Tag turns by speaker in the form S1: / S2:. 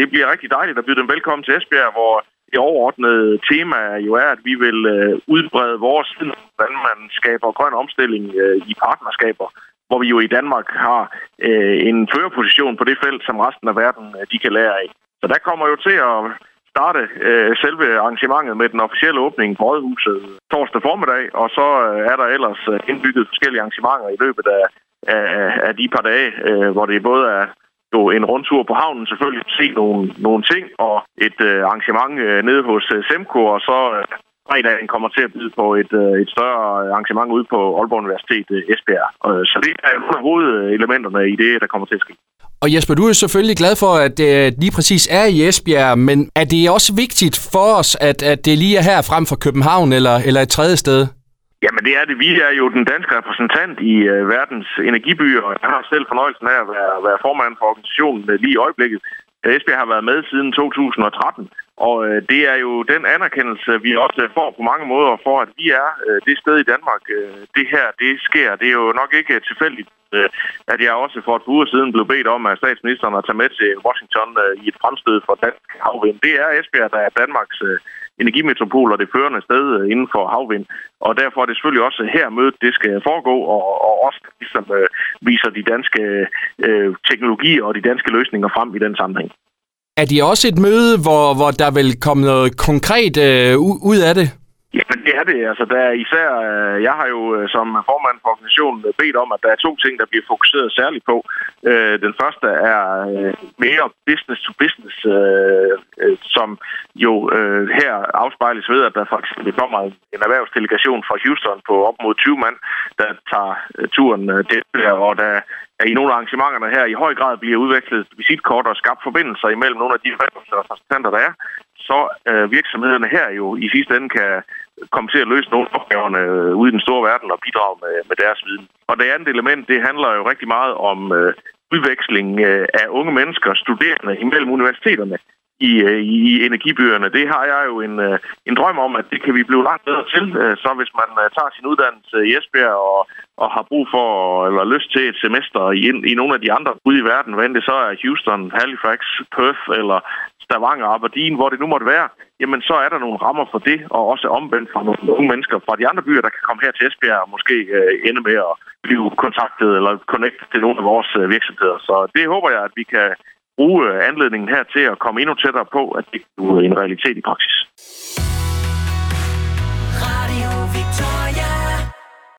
S1: det bliver rigtig dejligt at byde dem velkommen til Esbjerg, hvor det overordnede tema jo er, at vi vil øh, udbrede vores viden, hvordan man skaber grøn omstilling øh, i partnerskaber, hvor vi jo i Danmark har øh, en førerposition på det felt, som resten af verden øh, de kan lære af. Så der kommer jo til at starte øh, selve arrangementet med den officielle åbning på Rådhuset torsdag formiddag, og så øh, er der ellers øh, indbygget forskellige arrangementer i løbet af, af, af de par dage, øh, hvor det både er jo en rundtur på havnen, selvfølgelig se nogle, nogle ting, og et øh, arrangement øh, nede hos øh, Semco, og så øh, fredagen kommer til at byde på et, øh, et større arrangement ude på Aalborg Universitet øh, Esbjerg. Øh, så det er nogle af hovedelementerne i det, der kommer til at ske.
S2: Og Jesper, du er selvfølgelig glad for, at øh, det lige præcis er i Esbjerg, men er det også vigtigt for os, at, at det lige er her frem for København eller, eller et tredje sted?
S1: Jamen det er det. Vi er jo den danske repræsentant i uh, verdens energibyer, og jeg har selv fornøjelsen af at være, være formand for organisationen uh, lige i øjeblikket. Øh, Esbjerg har været med siden 2013, og uh, det er jo den anerkendelse, vi også får på mange måder for, at vi er uh, det sted i Danmark. Uh, det her, det sker. Det er jo nok ikke tilfældigt, at jeg også for et par uger siden blev bedt om af statsministeren at tage med til Washington i et fremstød for dansk havvind. Det er Esbjerg, der er Danmarks energimetropol og det førende sted øh, inden for havvind. Og derfor er det selvfølgelig også her mødet, det skal foregå, og, og også ligesom øh, viser de danske øh, teknologier og de danske løsninger frem i den sammenhæng.
S2: Er det også et møde, hvor, hvor der vil komme noget konkret øh, ud af det?
S1: Jamen det er det. Altså, der er især, øh, jeg har jo øh, som formand for organisationen øh, bedt om, at der er to ting, der bliver fokuseret særligt på. Den første er mere business to business, som jo her afspejles ved, at der faktisk kommer en erhvervsdelegation fra Houston på op mod 20 mand, der tager turen til, og der er i nogle af arrangementerne her i høj grad bliver udvekslet visitkort og skabt forbindelser imellem nogle af de repræsentanter, der er, så øh, virksomhederne her jo i sidste ende kan komme til at løse nogle af opgaverne øh, ude i den store verden og bidrage med, med deres viden. Og det andet element, det handler jo rigtig meget om øh, udveksling øh, af unge mennesker, studerende imellem universiteterne Øh, i, i energibyerne. Det har jeg jo en, øh, en drøm om, at det kan vi blive langt bedre til. Øh, så hvis man tager sin uddannelse i Esbjerg og, og har brug for eller lyst til et semester i, i nogle af de andre ude i verden, hvad end det så er Houston, Halifax, Perth eller Stavanger, Aberdeen, hvor det nu måtte være, jamen så er der nogle rammer for det, og også omvendt for nogle unge mennesker fra de andre byer, der kan komme her til Esbjerg og måske øh, ende med at blive kontaktet eller connectet til nogle af vores øh, virksomheder. Så det håber jeg, at vi kan bruge øh, anledningen her til at komme endnu tættere på, at det er en realitet i praksis.